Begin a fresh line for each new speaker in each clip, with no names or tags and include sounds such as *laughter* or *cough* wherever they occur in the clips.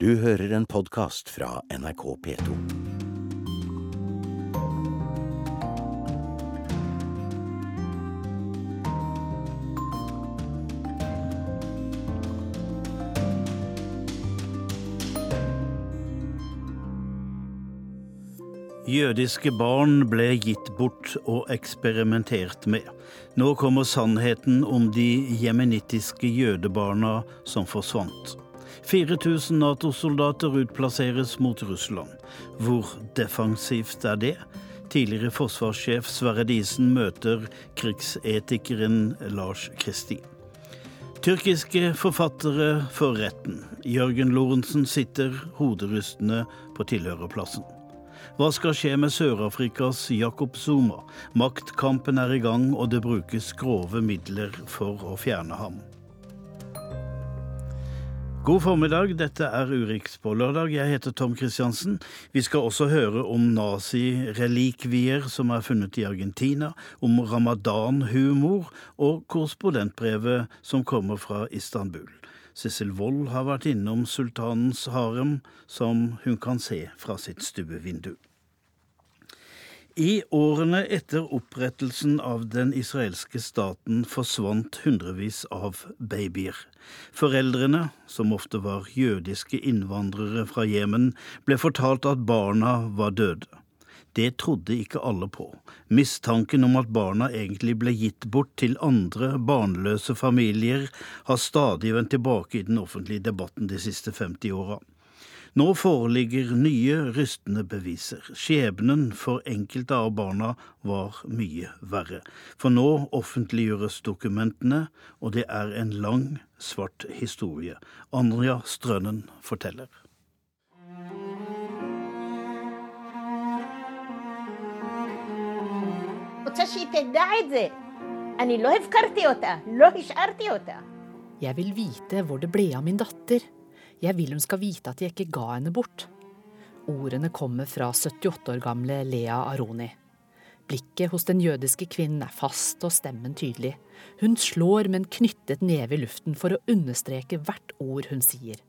Du hører en podkast fra NRK P2.
Jødiske barn ble gitt bort og eksperimentert med. Nå kommer sannheten om de jemenittiske jødebarna som forsvant. 4000 Nato-soldater utplasseres mot Russland. Hvor defensivt er det? Tidligere forsvarssjef Sverre Disen møter krigsetikeren Lars Kristi. Tyrkiske forfattere for retten. Jørgen Lorentzen sitter hoderystende på tilhørerplassen. Hva skal skje med Sør-Afrikas Jakob Zuma? Maktkampen er i gang, og det brukes grove midler for å fjerne ham. God formiddag, dette er Urix på lørdag. Jeg heter Tom Kristiansen. Vi skal også høre om nazirelikvier som er funnet i Argentina, om ramadan-humor og korrespondentbrevet som kommer fra Istanbul. Sissel Wold har vært innom sultanens harem, som hun kan se fra sitt stuevindu. I årene etter opprettelsen av den israelske staten forsvant hundrevis av babyer. Foreldrene, som ofte var jødiske innvandrere fra Jemen, ble fortalt at barna var døde. Det trodde ikke alle på. Mistanken om at barna egentlig ble gitt bort til andre barnløse familier, har stadig vendt tilbake i den offentlige debatten de siste 50 åra. Nå foreligger nye rystende beviser. Skjebnen for enkelte av barna var mye verre. For nå offentliggjøres dokumentene, og det er en lang, svart historie. Anja Strønnen forteller.
Jeg vil vite hvor det ble av min datter. Jeg vil hun skal vite at jeg ikke ga henne bort. Ordene kommer fra 78 år gamle Lea Aroni. Blikket hos den jødiske kvinnen er fast og stemmen tydelig. Hun slår med en knyttet neve i luften for å understreke hvert ord hun sier.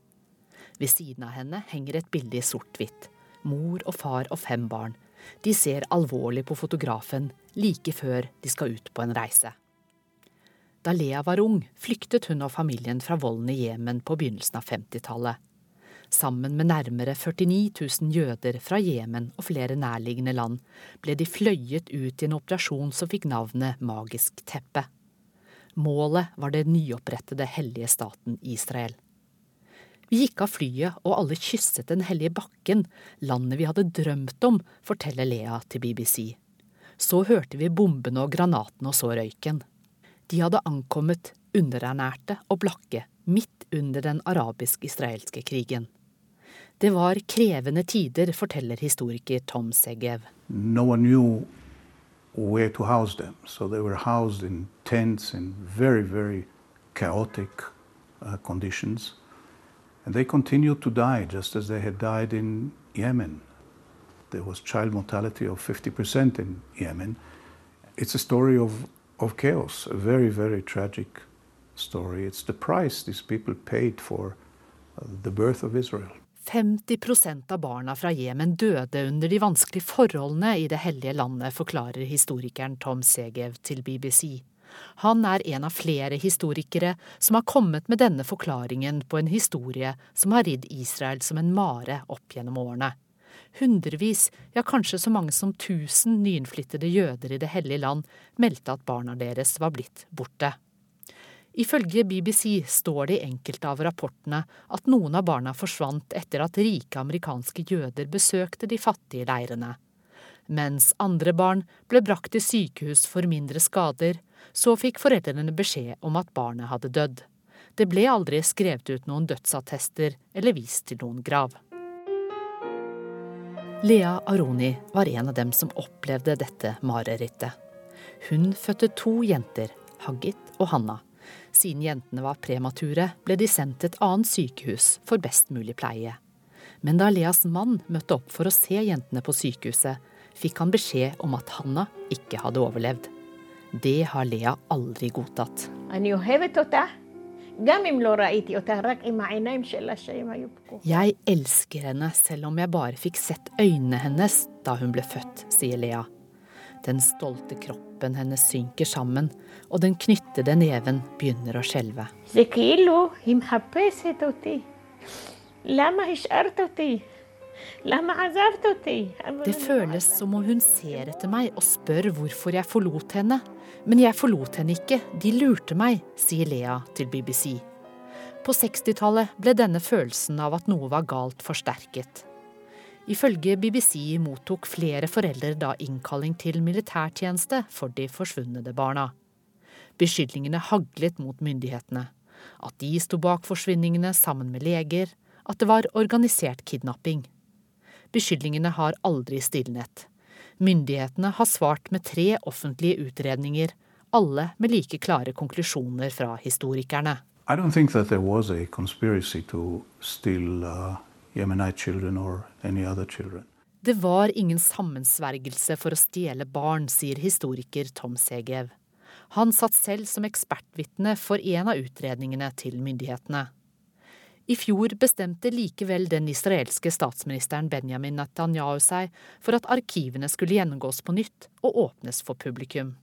Ved siden av henne henger et bilde i sort-hvitt. Mor og far og fem barn. De ser alvorlig på fotografen like før de skal ut på en reise. Da Lea var ung, flyktet hun og familien fra volden i Jemen på begynnelsen av 50-tallet. Sammen med nærmere 49 000 jøder fra Jemen og flere nærliggende land ble de fløyet ut i en operasjon som fikk navnet Magisk teppe. Målet var det nyopprettede hellige staten Israel. Vi gikk av flyet, og alle kysset den hellige bakken, landet vi hadde drømt om, forteller Lea til BBC. Så hørte vi bombene og granatene og så røyken. De hadde ankommet underernærte og blakke midt under den arabisk-israelske krigen. Det var krevende tider, forteller historiker Tom Segev.
No where to house them, so they were housed in tents in very, very chaotic uh, conditions. And they continued to die just as they had Yemen. There was child mortality of 50% in Yemen. It's a story of of chaos. A very, very tragic story. It's the price these people paid for uh, the birth of Israel.
50 av barna fra Jemen døde under de vanskelige forholdene i det hellige landet, forklarer historikeren Tom Segev til BBC. Han er en av flere historikere som har kommet med denne forklaringen på en historie som har ridd Israel som en mare opp gjennom årene. Hundrevis, ja kanskje så mange som tusen nyinnflyttede jøder i Det hellige land meldte at barna deres var blitt borte. Ifølge BBC står det i enkelte av rapportene at noen av barna forsvant etter at rike amerikanske jøder besøkte de fattige leirene. Mens andre barn ble brakt til sykehus for mindre skader, så fikk foreldrene beskjed om at barnet hadde dødd. Det ble aldri skrevet ut noen dødsattester eller vist til noen grav. Lea Aroni var en av dem som opplevde dette marerittet. Hun fødte to jenter, Haggit og Hanna. Siden jentene var premature, ble de sendt til et annet sykehus for best mulig pleie. Men da Leas mann møtte opp for å se jentene på sykehuset, fikk han beskjed om at Hanna ikke hadde overlevd. Det har Lea aldri godtatt. Jeg elsker henne selv om jeg bare fikk sett øynene hennes da hun ble født, sier Lea. Den stolte kroppen hennes synker sammen, og den knyttede neven begynner å skjelve. Det føles som om hun ser etter meg og spør hvorfor jeg forlot henne. Men jeg forlot henne ikke, de lurte meg, sier Lea til BBC. På 60-tallet ble denne følelsen av at noe var galt, forsterket. Ifølge BBC mottok flere foreldre da innkalling til militærtjeneste for de forsvunne barna. Beskyldningene haglet mot myndighetene. At de sto bak forsvinningene sammen med leger. At det var organisert kidnapping. Beskyldningene har aldri stilnet. Myndighetene har svart med tre offentlige utredninger, alle med like klare konklusjoner fra historikerne.
I don't think that there was a conspiracy to steal uh, Yemenite children or any other children.
Det var ingen sammensvergelse for å stjele barn, sier historiker Tom Segev. Han satt selv som ekspertvitne for en av utredningene til myndighetene. I fjor bestemte likevel den israelske statsministeren Benjamin Netanyahu seg for at arkivene skulle gjennomgås på nytt og åpnes for publikum.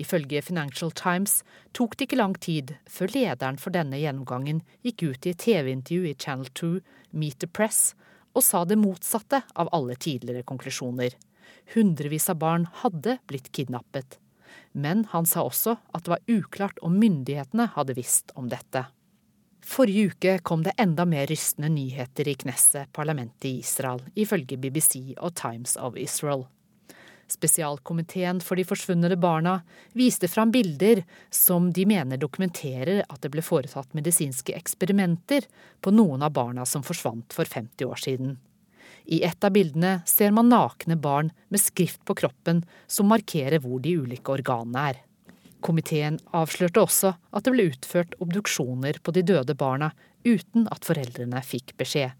Ifølge Financial Times tok det ikke lang tid før lederen for denne gjennomgangen gikk ut i et TV-intervju i Channel 2, Meet the Press, og sa det motsatte av alle tidligere konklusjoner. Hundrevis av barn hadde blitt kidnappet. Men han sa også at det var uklart om myndighetene hadde visst om dette. Forrige uke kom det enda mer rystende nyheter i Knesset, parlamentet i Israel, ifølge BBC og Times of Israel. Spesialkomiteen for de forsvunne barna viste fram bilder som de mener dokumenterer at det ble foretatt medisinske eksperimenter på noen av barna som forsvant for 50 år siden. I et av bildene ser man nakne barn med skrift på kroppen som markerer hvor de ulike organene er. Komiteen avslørte også at det ble utført obduksjoner på de døde barna uten at foreldrene fikk beskjed.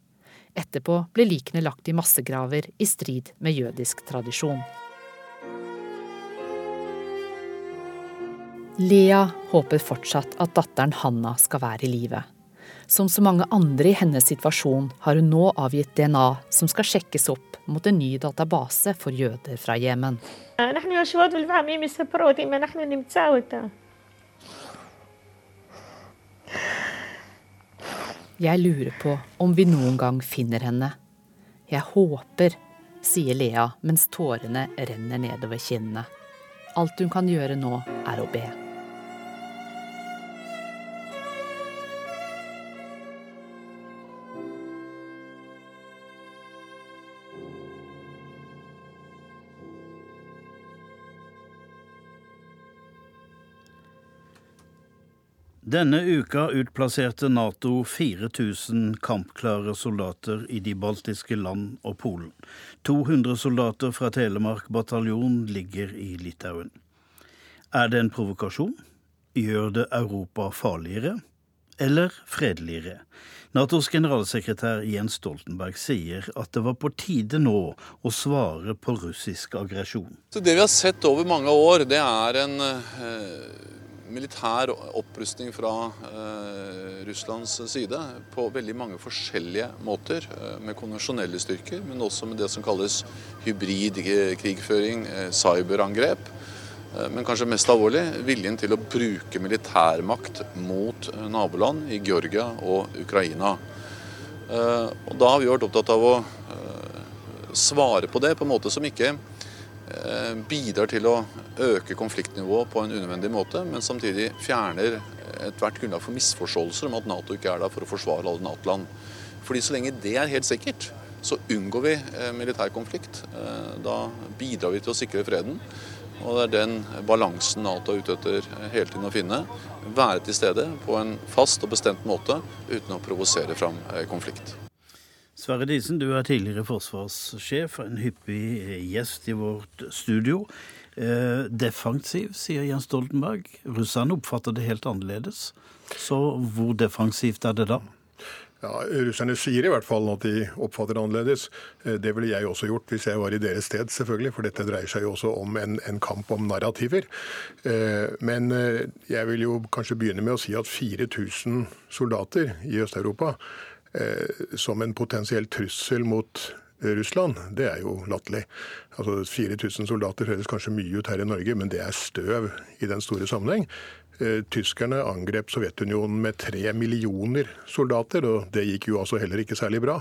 Etterpå ble likene lagt i massegraver i strid med jødisk tradisjon. Lea håper fortsatt at datteren Hanna skal være i live. Som så mange andre i hennes situasjon har hun nå avgitt DNA som skal sjekkes opp mot en ny database for jøder fra Jemen. Jeg lurer på om vi noen gang finner henne. Jeg håper, sier Lea mens tårene renner nedover kinnene. Alt hun kan gjøre nå, er å be.
Denne uka utplasserte Nato 4000 kampklare soldater i de baltiske land og Polen. 200 soldater fra Telemark bataljon ligger i Litauen. Er det en provokasjon? Gjør det Europa farligere? Eller fredeligere? Natos generalsekretær Jens Stoltenberg sier at det var på tide nå å svare på russisk aggresjon.
Det vi har sett over mange år, det er en eh militær opprustning fra eh, Russlands side på veldig mange forskjellige måter. Eh, med konvensjonelle styrker, men også med det som kalles hybrid krigføring, eh, cyberangrep. Men kanskje mest alvorlig viljen til å bruke militærmakt mot naboland i Georgia og Ukraina. Og Da har vi vært opptatt av å svare på det på en måte som ikke bidrar til å øke konfliktnivået på en unødvendig måte, men samtidig fjerner ethvert grunnlag for misforståelser om at Nato ikke er der for å forsvare alle Nato-land. Fordi Så lenge det er helt sikkert, så unngår vi eh, militær konflikt. Eh, da bidrar vi til å sikre freden. Og det er den balansen Nato er ute etter hele tiden å finne. Være til stede på en fast og bestemt måte uten å provosere fram konflikt.
Sverre Disen, du er tidligere forsvarssjef, en hyppig gjest i vårt studio. Eh, defensiv, sier Jens Stoltenberg. Russerne oppfatter det helt annerledes. Så hvor defensivt er det da?
Ja, Russerne sier i hvert fall at de oppfatter det annerledes. Eh, det ville jeg også gjort hvis jeg var i deres sted, selvfølgelig. For dette dreier seg jo også om en, en kamp om narrativer. Eh, men jeg vil jo kanskje begynne med å si at 4000 soldater i Øst-Europa som en potensiell trussel mot Russland, det er jo latterlig. Altså 4000 soldater høres kanskje mye ut her i Norge, men det er støv i den store sammenheng. Eh, tyskerne angrep Sovjetunionen med tre millioner soldater, og det gikk jo altså heller ikke særlig bra.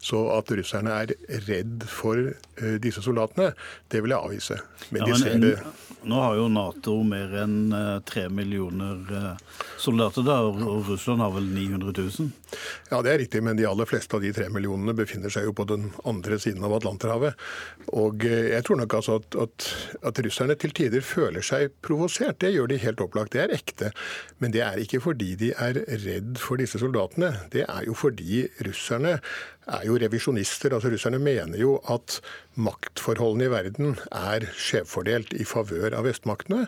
Så at russerne er redd for eh, disse soldatene, det vil jeg avvise.
Men, ja, de det Nå har jo Nato mer enn eh, tre millioner soldater, da, og Russland har vel 900 000?
Ja, det er riktig, men de aller fleste av de tre millionene befinner seg jo på den andre siden av Atlanterhavet. Og jeg tror nok altså at, at, at russerne til tider føler seg provosert. Det gjør de helt opplagt. Det er ekte. Men det er ikke fordi de er redd for disse soldatene. Det er jo fordi russerne er jo revisjonister. altså Russerne mener jo at maktforholdene i verden er skjevfordelt i favør av vestmaktene.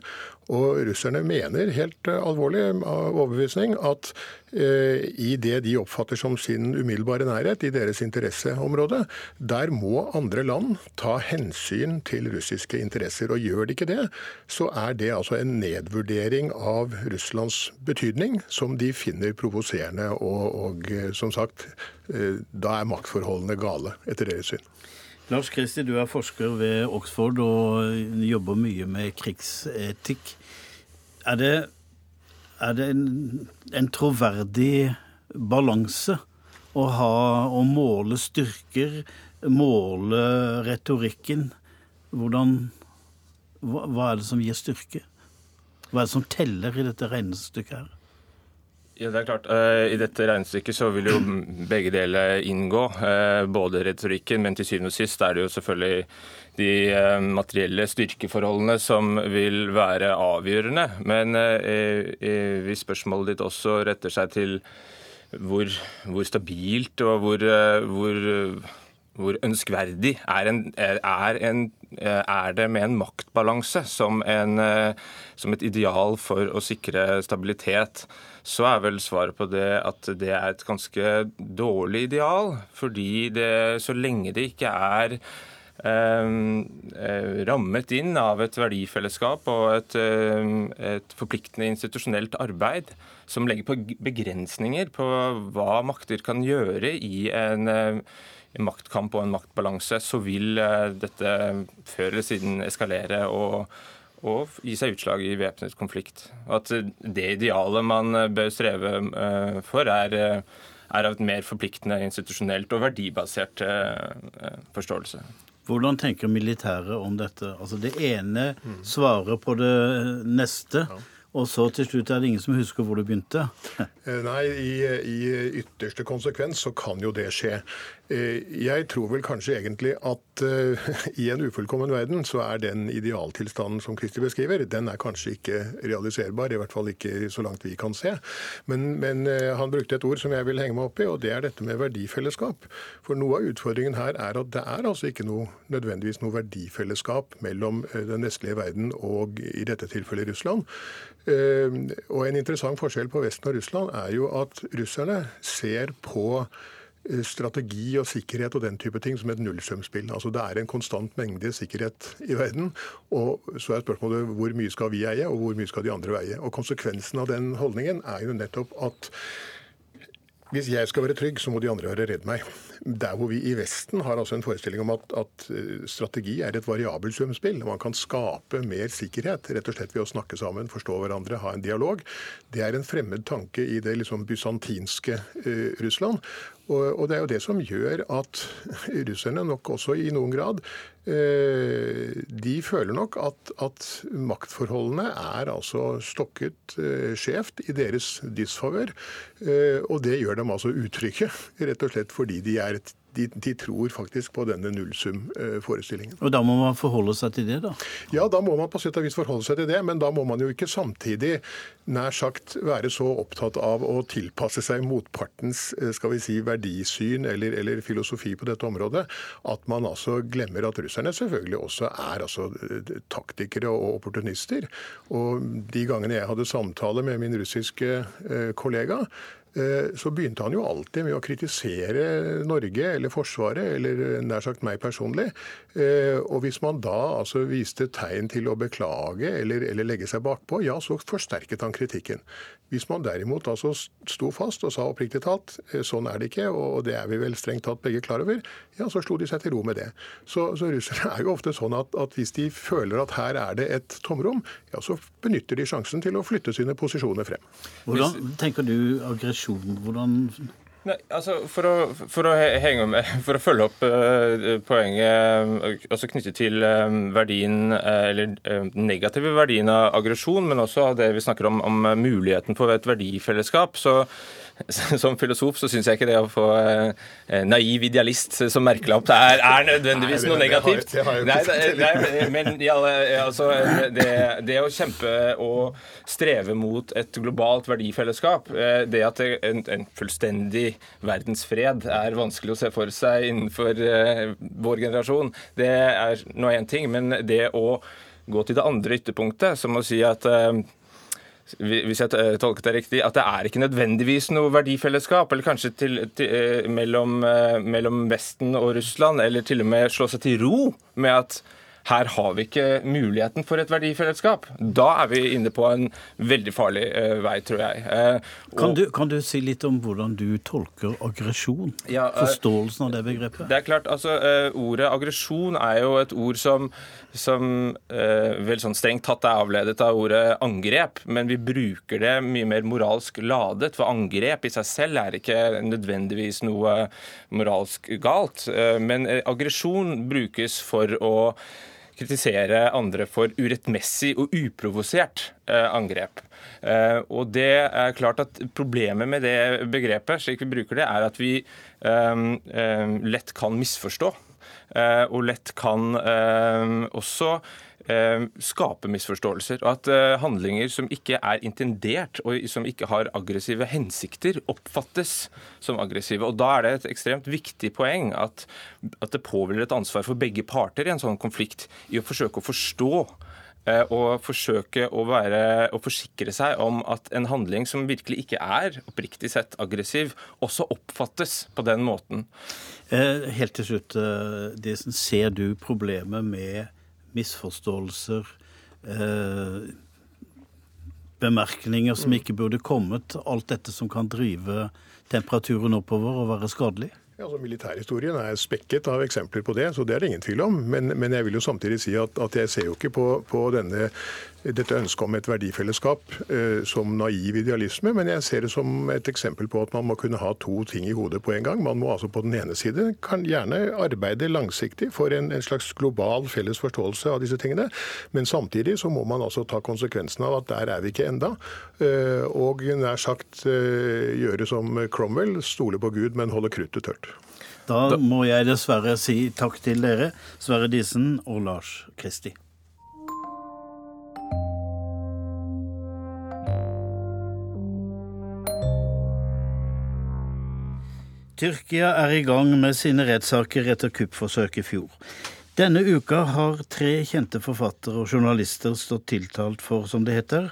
Og russerne mener helt eh, alvorlig av overbevisning at eh, i det de oppfatter som sin umiddelbare nærhet, i deres interesseområde, der må andre land ta hensyn til russiske interesser. Og gjør de ikke det, så er det altså en nedvurdering av Russlands betydning som de finner provoserende. Og, og eh, som sagt, eh, da er maktforholdene gale, etter deres syn.
Lars Kristi, du er forsker ved Oxford og jobber mye med krigsetikk. Er det, er det en, en, troverdig balanse å ha å måle styrker, måle retorikken? Hvordan hva, hva er det som gir styrke? Hva er det som teller i dette regnestykket her?
Ja, det er klart. Eh, I dette regnestykket så vil jo begge deler inngå. Eh, både retorikken, men til syvende og sist er det jo selvfølgelig de eh, materielle styrkeforholdene som vil være avgjørende. Men hvis spørsmålet ditt også retter seg til hvor, hvor stabilt og hvor, hvor, hvor ønskverdig er, en, er, en, er, det med en maktbalanse som, en, som et ideal for å sikre stabilitet? så er vel svaret på det at det er et ganske dårlig ideal. Fordi det, så lenge det ikke er eh, eh rammet inn av et verdifellesskap og et, eh, et, forpliktende institusjonelt arbeid som legger på begrensninger på hva makter kan gjøre i en eh, maktkamp og en maktbalanse, så vil dette før eller siden eskalere. og og gi seg utslag i væpnet konflikt. At det idealet man eh, bør streve eh, for, er, eh, er av et mer forpliktende institusjonelt og verdibasert forståelse.
Hvordan tenker militæret om dette? Altså Det ene svarer på det neste. Og så til slutt er det ingen som husker hvor det begynte?
Nei, i, i, ytterste konsekvens så kan jo det skje. Eh, jeg tror vel kanskje egentlig at uh, *laughs* i en ufullkommen verden så er den idealtilstanden som Kristi beskriver, den er kanskje ikke realiserbar. I hvert fall ikke så langt vi kan se. Men, men uh, han brukte et ord som jeg vil henge meg opp i, og det er dette med verdifellesskap. For noe av utfordringen her er at det er altså ikke noe, nødvendigvis noe verdifellesskap mellom den vestlige verden og i dette tilfellet Russland. Og en interessant forskjell på Vesten og Russland er jo at russerne ser på Eh, strategi og sikkerhet og den type ting som et nullsumspill. Altså Det er en konstant mengde sikkerhet i verden. Og så er spørsmålet hvor mye skal vi eie, og hvor mye skal de andre eie. Og Konsekvensen av den holdningen er jo nettopp at hvis jeg skal være trygg, så må de andre være redd meg. Der hvor vi i Vesten har altså en forestilling om at, at eh, strategi er et variabelt sumspill. Man kan skape mer sikkerhet rett og slett ved å snakke sammen, forstå hverandre, ha en dialog. Det er en fremmed tanke i det liksom bysantinske uh, Russland. Og, det er jo det som gjør at *laughs* russerne nok også i noen grad Eh, de føler nok at, at maktforholdene er altså stokket eh, skjevt i deres disfavør. Eh, og det gjør dem altså utrygge, rett og slett fordi de er de, de, tror faktisk på denne nullsum-forestillingen.
Og Da må man forholde seg til det, da?
Ja, da må man på sett og vis forholde seg til det. Men da må man jo ikke samtidig nær sagt være så opptatt av å tilpasse seg motpartens eh, skal vi si, verdisyn eller, eller filosofi på dette området, at man altså glemmer at russerne selvfølgelig også er altså, taktikere og opportunister. Og de gangene jeg hadde samtale med min russiske eh, kollega, så begynte han jo alltid med å kritisere Norge eller Forsvaret, eller nær sagt meg personlig. Eh, og hvis man da altså viste tegn til å beklage eller, eller legge seg bakpå, ja, så forsterket han kritikken. Hvis man derimot altså sto fast og sa oppriktig talt eh, sånn er det ikke, og det er vi vel strengt tatt begge klar over, ja, så slo de seg til ro med det. Så, så russere *laughs* er jo ofte sånn at, at, hvis de føler at her er det et tomrom, ja, så benytter de sjansen til å flytte sine posisjoner frem.
Hvordan tenker du aggresjon. Hvordan
Nei, altså for å, for å, henge med, *laughs* for å følge opp uh, poenget også knyttet til um, verdien, uh, eller uh, negative verdien av aggresjon, men også av det vi snakker om, om muligheten for et verdifellesskap, så *laughs* som filosof så syns jeg ikke det å få eh, naiv idealist som merkelapp er, er nødvendigvis noe negativt. Nei, men ja, altså, det, det, å kjempe og streve mot et globalt verdifellesskap, eh, det at en, en fullstendig verdensfred er vanskelig å se for seg innenfor eh, vår generasjon, det er nå én ting. Men det å gå til det andre ytterpunktet, som å si at eh, hvis jeg tolket det riktig, at det er ikke nødvendigvis noe verdifellesskap, eller kanskje til, til, eh, mellom, eh, mellom Vesten og Russland, eller til og med slå seg til ro med at her har vi ikke muligheten for et verdifellesskap. Da er vi inne på en veldig farlig uh, vei, tror jeg. Uh,
kan, du, kan, du, si litt om hvordan du tolker aggresjon? Ja, uh, Forståelsen av det begrepet?
Det er klart, altså Ordet aggresjon er jo et ord som, som vel sånn strengt tatt er avledet av ordet angrep, men vi bruker det mye mer moralsk ladet. For angrep i seg selv er ikke nødvendigvis noe moralsk galt. Men aggresjon brukes for å kritisere andre for urettmessig og uprovosert eh, angrep. Eh, og det er klart at Problemet med det begrepet slik vi bruker det, er at vi eh, lett kan misforstå. og lett kan også Eh, skape misforståelser. Og at eh, handlinger som ikke er intendert og som ikke har aggressive hensikter, oppfattes som aggressive. Og Da er det et ekstremt viktig poeng at, at det påhviler et ansvar for begge parter i en sånn konflikt i å forsøke å forstå eh, og forsøke å, være, å forsikre seg om at en handling som virkelig ikke er oppriktig sett aggressiv, også oppfattes på den måten.
Helt til slutt, Disen, ser du problemet med misforståelser, eh, bemerkninger som ikke burde kommet. Alt dette som kan drive temperaturen oppover og være skadelig?
Altså Militærhistorien er spekket av eksempler på det, så det er det ingen tvil om. Men, men jeg vil jo samtidig si at, at jeg ser jo ikke på, på denne, dette ønsket om et verdifellesskap eh, som naiv idealisme, men jeg ser det som et eksempel på at man må kunne ha to ting i hodet på en gang. Man må altså på den ene side kan gjerne arbeide langsiktig for en, en slags global felles forståelse av disse tingene, men samtidig så må man altså ta konsekvensen av at der er vi ikke enda, eh, og nær sagt eh, gjøre som Cromwell, stole på Gud, men holde kruttet tørt.
Da må jeg dessverre si takk til dere, Sverre Disen og Lars Kristi. Tyrkia er i gang med sine rettssaker etter kuppforsøket i fjor. Denne uka har tre kjente forfattere og journalister stått tiltalt for, som det heter,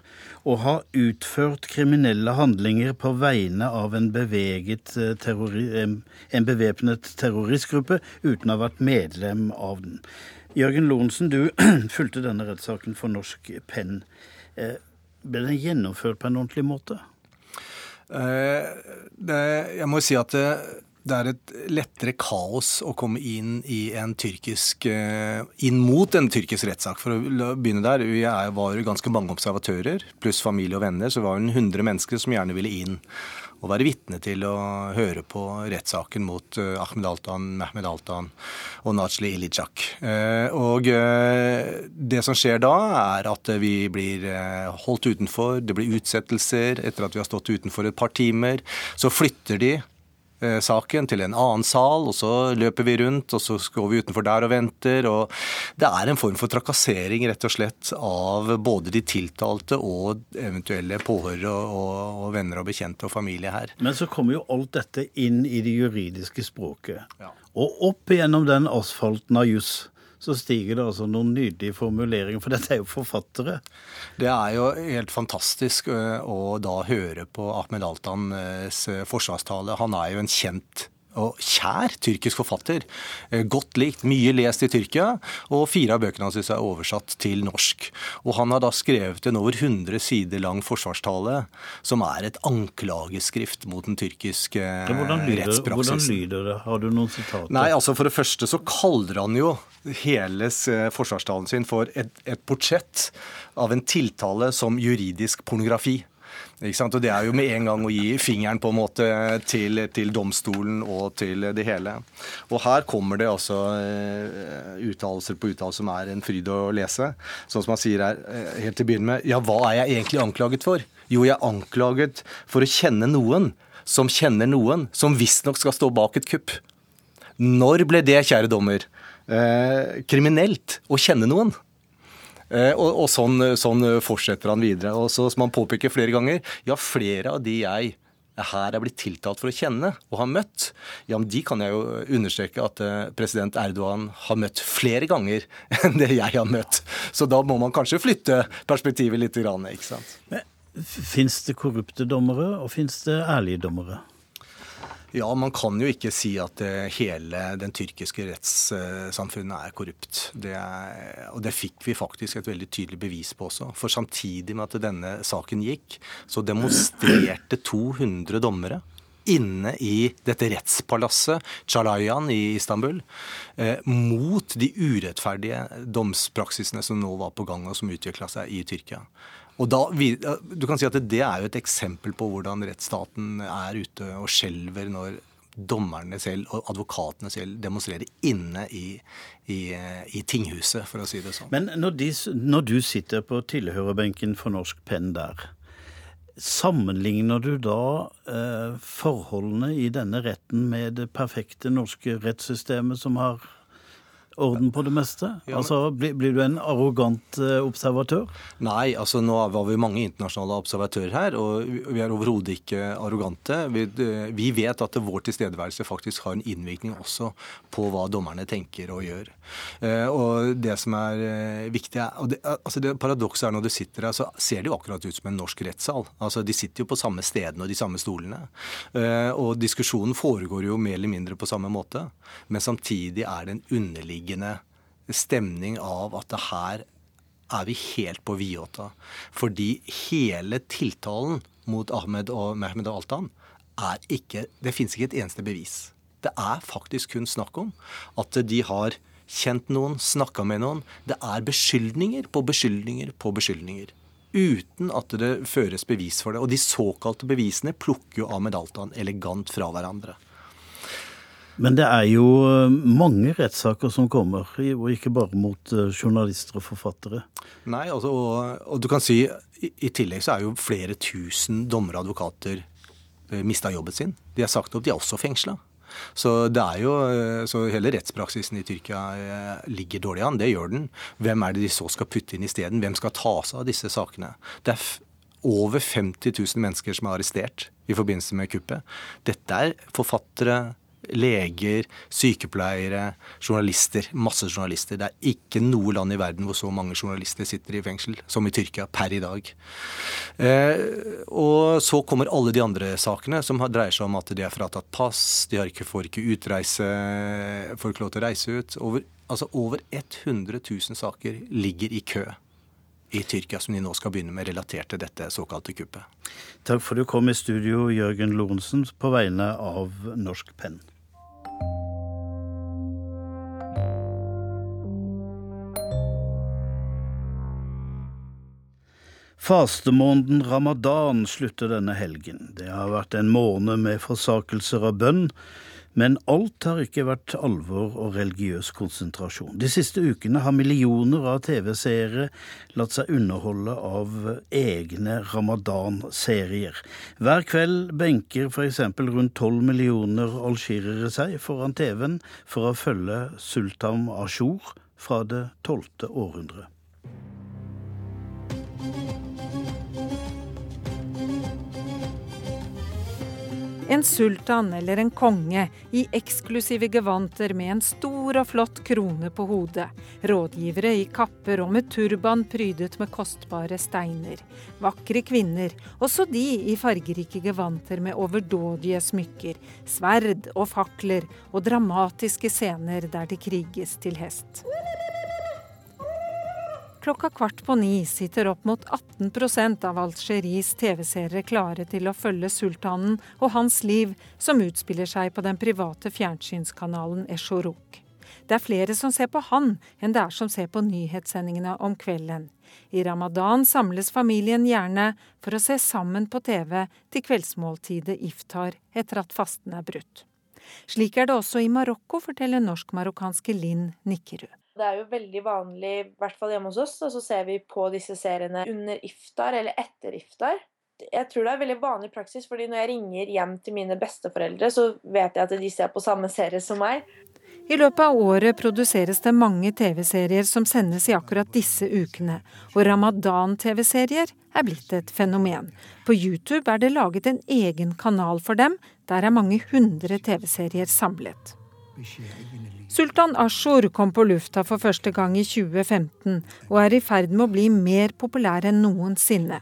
å ha utført kriminelle handlinger på vegne av en, beveget terrori en bevæpnet terroristgruppe uten å ha vært medlem av den. Jørgen Lorentzen, du *clears throat* fulgte denne rettssaken for Norsk Penn. Eh, ble den gjennomført på en ordentlig måte?
Eh, det, jeg må si at det, det er et lettere kaos å komme inn i en tyrkisk eh, inn mot en tyrkisk rettssak. For å begynne der, Vi var ganske mange observatører, pluss familie og venner, så var det 100 mennesker som gjerne ville inn og være vitne til å høre på rettssaken mot eh, Ahmed Altan, Mehmed Altan og Najli Ilijak. Eh, og det som skjer da, er at vi blir holdt utenfor, det blir utsettelser etter at vi har stått utenfor et par timer. Så flytter de saken til en annen sal, og så løper vi rundt, og så går vi utenfor der og venter. og Det er en form for trakassering rett og slett av både de tiltalte og eventuelle påhørere og, og, venner og bekjente og familie her.
Men så kommer jo alt dette inn i det juridiske språket. Ja. Og opp gjennom den asfalten av juss så stiger det altså noen nydelige formuleringer, for dette er jo forfattere.
Det er jo helt fantastisk å da høre på Ahmed Altans forsvarstale. Han er jo en kjent og kjær tyrkisk forfatter. Eh, godt likt, mye lest i Tyrkia, og fire av bøkene hans er oversatt til norsk. Og han har da skrevet en over 100 sider lang forsvarstale, som er et anklageskrift mot den tyrkiske
hvordan lyder,
rettspraksisen.
Hvordan lyder det? Har du noen sitater?
Nei, altså For det første så kaller han jo hele eh, forsvarstalen sin for et, et portrett av en tiltale som juridisk pornografi. Og Det er jo med en gang å gi fingeren på en måte til, til domstolen og til det hele. Og her kommer det altså uh, uttalelser på uttalelser som er en fryd å lese. Sånn som han sier her uh, helt til å begynne med Ja, hva er jeg egentlig anklaget for? Jo, jeg er anklaget for å kjenne noen som kjenner noen som visstnok skal stå bak et kupp. Når ble det, kjære dommer, uh, kriminelt å kjenne noen? Eh, og, og sånn, sånn, fortsetter han videre. Og så, som han påpeker flere ganger, ja, flere av de jeg her er blitt tiltalt for å kjenne og har møtt, ja, men de kan jeg jo understreke at eh, president Erdogan har møtt flere ganger *laughs* enn det jeg har møtt. Så da må man kanskje flytte perspektivet litt. Ikke sant?
Fins det korrupte dommere, og fins det ærlige dommere?
Ja, man kan jo ikke si at eh, hele den tyrkiske rettssamfunnet er korrupt. Det er, og det fikk vi faktisk et veldig tydelig bevis på også. For samtidig med at denne saken gikk, så demonstrerte 200 dommere inne i dette rettspalasset, Chalayan i Istanbul, eh, mot de urettferdige domspraksisene som nå var på gang, og som utvikla seg i Tyrkia. Og da, du kan si at Det er jo et eksempel på hvordan rettsstaten er ute og skjelver når dommerne selv og advokatene selv demonstrerer inne i, i, i tinghuset, for å si det sånn.
Men når, de, når du sitter på tilhørerbenken for Norsk Penn der, sammenligner du da eh, forholdene i denne retten med det perfekte norske rettssystemet som har orden på det meste? Altså, blir, blir, du en arrogant eh, observatør?
Nei, altså nå var vi mange internasjonale observatører her, og vi er overhodet ikke arrogante. Vi, eh, vi, vet at vår tilstedeværelse faktisk har en innvirkning også på hva dommerne tenker og gjør. Eh, og det som er viktig, og det, altså det paradokset er når du sitter her, så ser det jo akkurat ut som en norsk rettssal. Altså De sitter jo på samme stedene og de samme stolene. Og diskusjonen foregår jo mer eller mindre på samme måte. Men samtidig er det en underliggende underliggende stemning av at det her er vi helt på vidåta. Fordi hele tiltalen mot Ahmed og Mehmed og Altan er ikke Det fins ikke et eneste bevis. Det er faktisk kun snakk om at de har kjent noen, snakka med noen. Det er beskyldninger på beskyldninger på beskyldninger. Uten at det føres bevis for det. Og de såkalte bevisene plukker jo Ahmed Altan elegant fra hverandre.
Men det er jo eh, mange rettssaker som kommer, og ikke bare mot eh, journalister og forfattere.
Nei, altså, og, og, du kan si i, i, tillegg så er jo flere tusen dommere og advokater eh, mista jobben sin. De er sagt opp, de er også fengsla. Så, det er jo, så hele rettspraksisen i Tyrkia ligger dårlig an. Det gjør den. Hvem er det de så skal putte inn isteden? Hvem skal ta seg av disse sakene? Det er over 50 000 mennesker som er arrestert i forbindelse med kuppet. Dette er forfattere, leger, sykepleiere, journalister. Masse journalister. Det er ikke noe land i verden hvor så mange journalister sitter i fengsel som i Tyrkia per i dag. Eh, og så kommer alle de andre sakene som dreier seg om at de er fratatt pass, de har ikke, får ikke utreise, får ikke lov til å reise ut. Over, altså over 100 000 saker ligger i kø i Tyrkia som de nå skal begynne med relatert til dette såkalte kuppet.
Takk for at du kom i studio, Jørgen Lorentzen, på vegne av Norsk Penn. Fastemåneden ramadan slutter denne helgen. Det har vært en måned med forsakelser av bønn, men alt har ikke vært alvor og religiøs konsentrasjon. De siste ukene har millioner av TV-seere latt seg underholde av egne ramadan-serier. Hver kveld benker f.eks. rundt tolv millioner algirere seg foran TV-en for å følge Sultan Ashur fra det tolvte århundret.
En sultan eller en konge i eksklusive gevanter med en stor og flott krone på hodet. Rådgivere i kapper og med turban prydet med kostbare steiner. Vakre kvinner, også de i fargerike gevanter med overdådige smykker. Sverd og fakler og dramatiske scener der det kriges til hest. Klokka kvart på ni sitter opp mot 18% av Algeries TV-seere klare til å følge sultanen og hans liv, som utspiller seg på den private fjernsynskanalen Eshorok. Det er flere som ser på han, enn det er som ser på nyhetssendingene om kvelden. I ramadan samles familien gjerne for å se sammen på TV til kveldsmåltidet iftar etter at fasten er brutt. Slik er det også i Marokko, forteller norsk-marokkanske Linn Nikkerud.
Det er jo veldig vanlig, i hvert fall hjemme hos oss, og så ser vi på disse seriene under iftar eller etter iftar. Jeg tror det er veldig vanlig praksis, fordi når jeg ringer hjem til mine besteforeldre, så vet jeg at de ser på samme serie som meg.
I løpet av året produseres det mange TV-serier som sendes i akkurat disse ukene, og ramadan-TV-serier er blitt et fenomen. På YouTube er det laget en egen kanal for dem, der er mange hundre TV-serier samlet. Sultan Ashur kom på lufta for første gang i 2015, og er i ferd med å bli mer populær enn noensinne.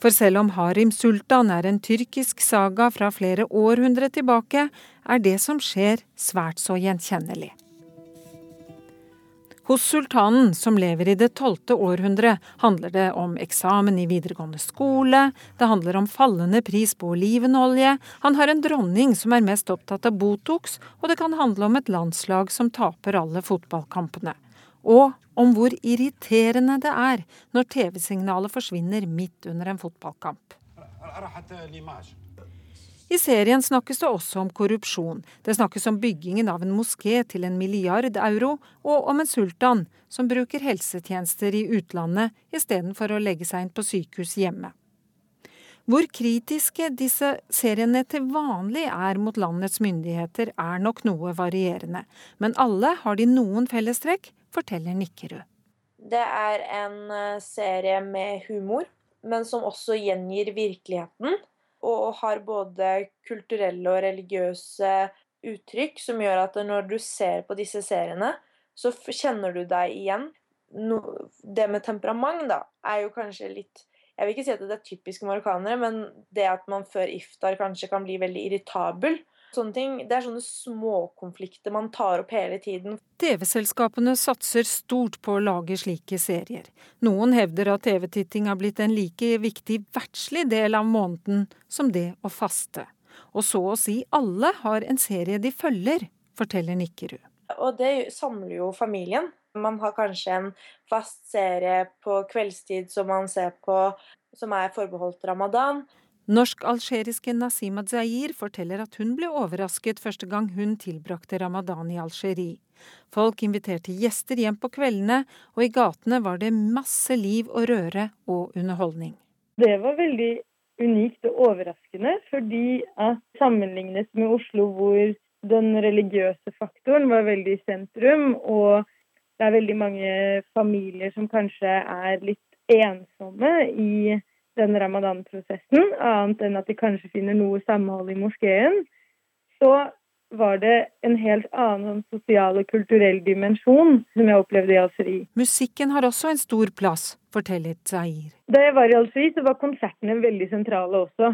For selv om Harim Sultan er en tyrkisk saga fra flere århundre tilbake, er det som skjer svært så gjenkjennelig. Hos sultanen, som lever i det tolvte århundre, handler det om eksamen i videregående skole, det handler om fallende pris på olivenolje, han har en dronning som er mest opptatt av Botox, og det kan handle om et landslag som taper alle fotballkampene. Og om hvor irriterende det er når TV-signalet forsvinner midt under en fotballkamp. I serien snakkes det også om korrupsjon. Det snakkes om byggingen av en moské til en milliard euro, og om en sultan som bruker helsetjenester i utlandet istedenfor å legge seg inn på sykehus hjemme. Hvor kritiske disse seriene til vanlig er mot landets myndigheter, er nok noe varierende. Men alle har de noen fellestrekk, forteller Nikkerud.
Det er en eh, serie med humor, men som også gjengir virkeligheten og har både kulturelle og religiøse uttrykk som gjør at når du ser på disse seriene, så kjenner du deg igjen. No, det med temperament, da, er jo kanskje litt Jeg vil ikke si at det er typisk marokkanere, men det at man før iftar kanskje kan bli veldig irritabel, Sånne ting, Det er sånne småkonflikter man tar opp hele tiden.
TV-selskapene satser stort på å lage slike serier. Noen hevder at TV-titting har blitt en like viktig verdslig del av måneden som det å faste. Og så å si alle har en serie de følger, forteller Nikkerud.
Og det samler jo familien. Man har kanskje en fast serie på kveldstid som man ser på, som er forbeholdt ramadan.
Norsk-algeriske Nasima Zair forteller at hun ble overrasket første gang hun tilbrakte ramadan i Algerie. Folk inviterte gjester hjem på kveldene, og i gatene var det masse liv og røre og underholdning.
Det var veldig unikt og overraskende, fordi at sammenlignet med Oslo hvor den religiøse faktoren var veldig i sentrum, og det er veldig mange familier som kanskje er litt ensomme i den ramadan-prosessen, annet enn at de kanskje finner noe samhold i moskeen, så var det en helt annen sosial og kulturell dimensjon som jeg opplevde i Algerie.
Musikken har også en stor plass, forteller Zair.
Da jeg var i Algerie, så var konsertene veldig sentrale også.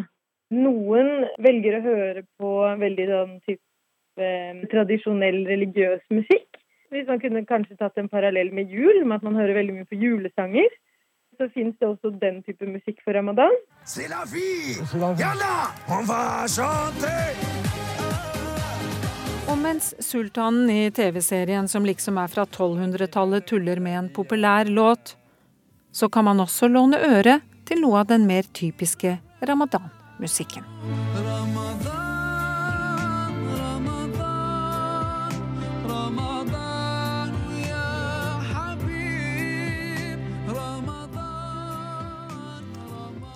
Noen velger å høre på veldig sånn type eh, tradisjonell religiøs musikk. Hvis man kunne kanskje tatt en parallell med jul, med at man hører veldig mye på julesanger så finnes det også den type musikk for ramadan.
Og mens sultanen i TV-serien som liksom er fra 1200-tallet tuller med en populær låt, så kan man også låne øre til noe av den mer typiske ramadan-musikken.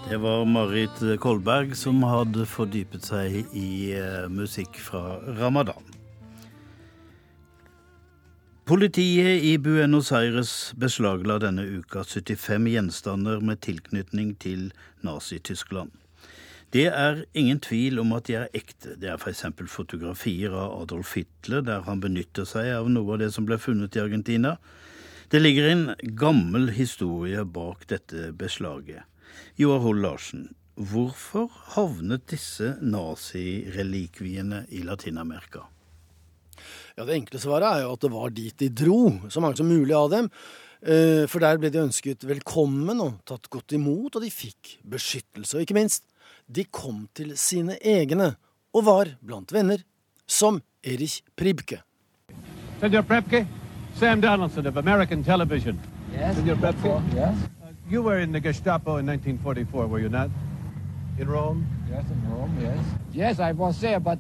Det var Marit Kolberg som hadde fordypet seg i eh, musikk fra ramadan. Politiet i Buenos Aires beslagla denne uka 75 gjenstander med tilknytning til Nazi-Tyskland. Det er ingen tvil om at de er ekte. Det er f.eks. fotografier av Adolf Hitler der han benytter seg av noe av det som ble funnet i Argentina. Det ligger en gammel historie bak dette beslaget. Joar Hoel Larsen, hvorfor havnet disse nazirelikviene i Latin-Amerika?
Ja, Det enkle svaret er jo at det var dit de dro, så mange som mulig av dem. Eh, for der ble de ønsket velkommen og tatt godt imot, og de fikk beskyttelse. Og ikke minst, de kom til sine egne og var blant venner, som Erich Pribke.
Senor Pribke, Sam Donaldson of American Television.
Yes,
Senor Pribke,
yes.
You were in the Gestapo in 1944, were you not? In Rome?
Yes, in Rome, yes. Yes, I was there, but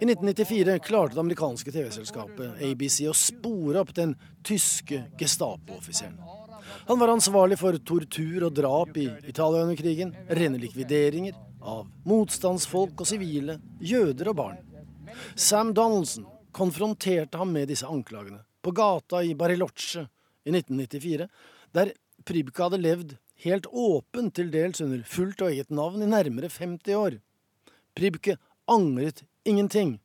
I 1994 klarte det amerikanske TV-selskapet ABC å spore opp den tyske Gestapo-offiseren. Han var ansvarlig for tortur og drap i Italia under krigen, rene likvideringer av motstandsfolk og sivile, jøder og barn. Sam Donaldson konfronterte ham med disse anklagene på gata i Bariloche i 1994, der Pribke hadde levd helt åpent, til dels under fullt og eget navn, i nærmere 50 år. Pribke angret ingenting.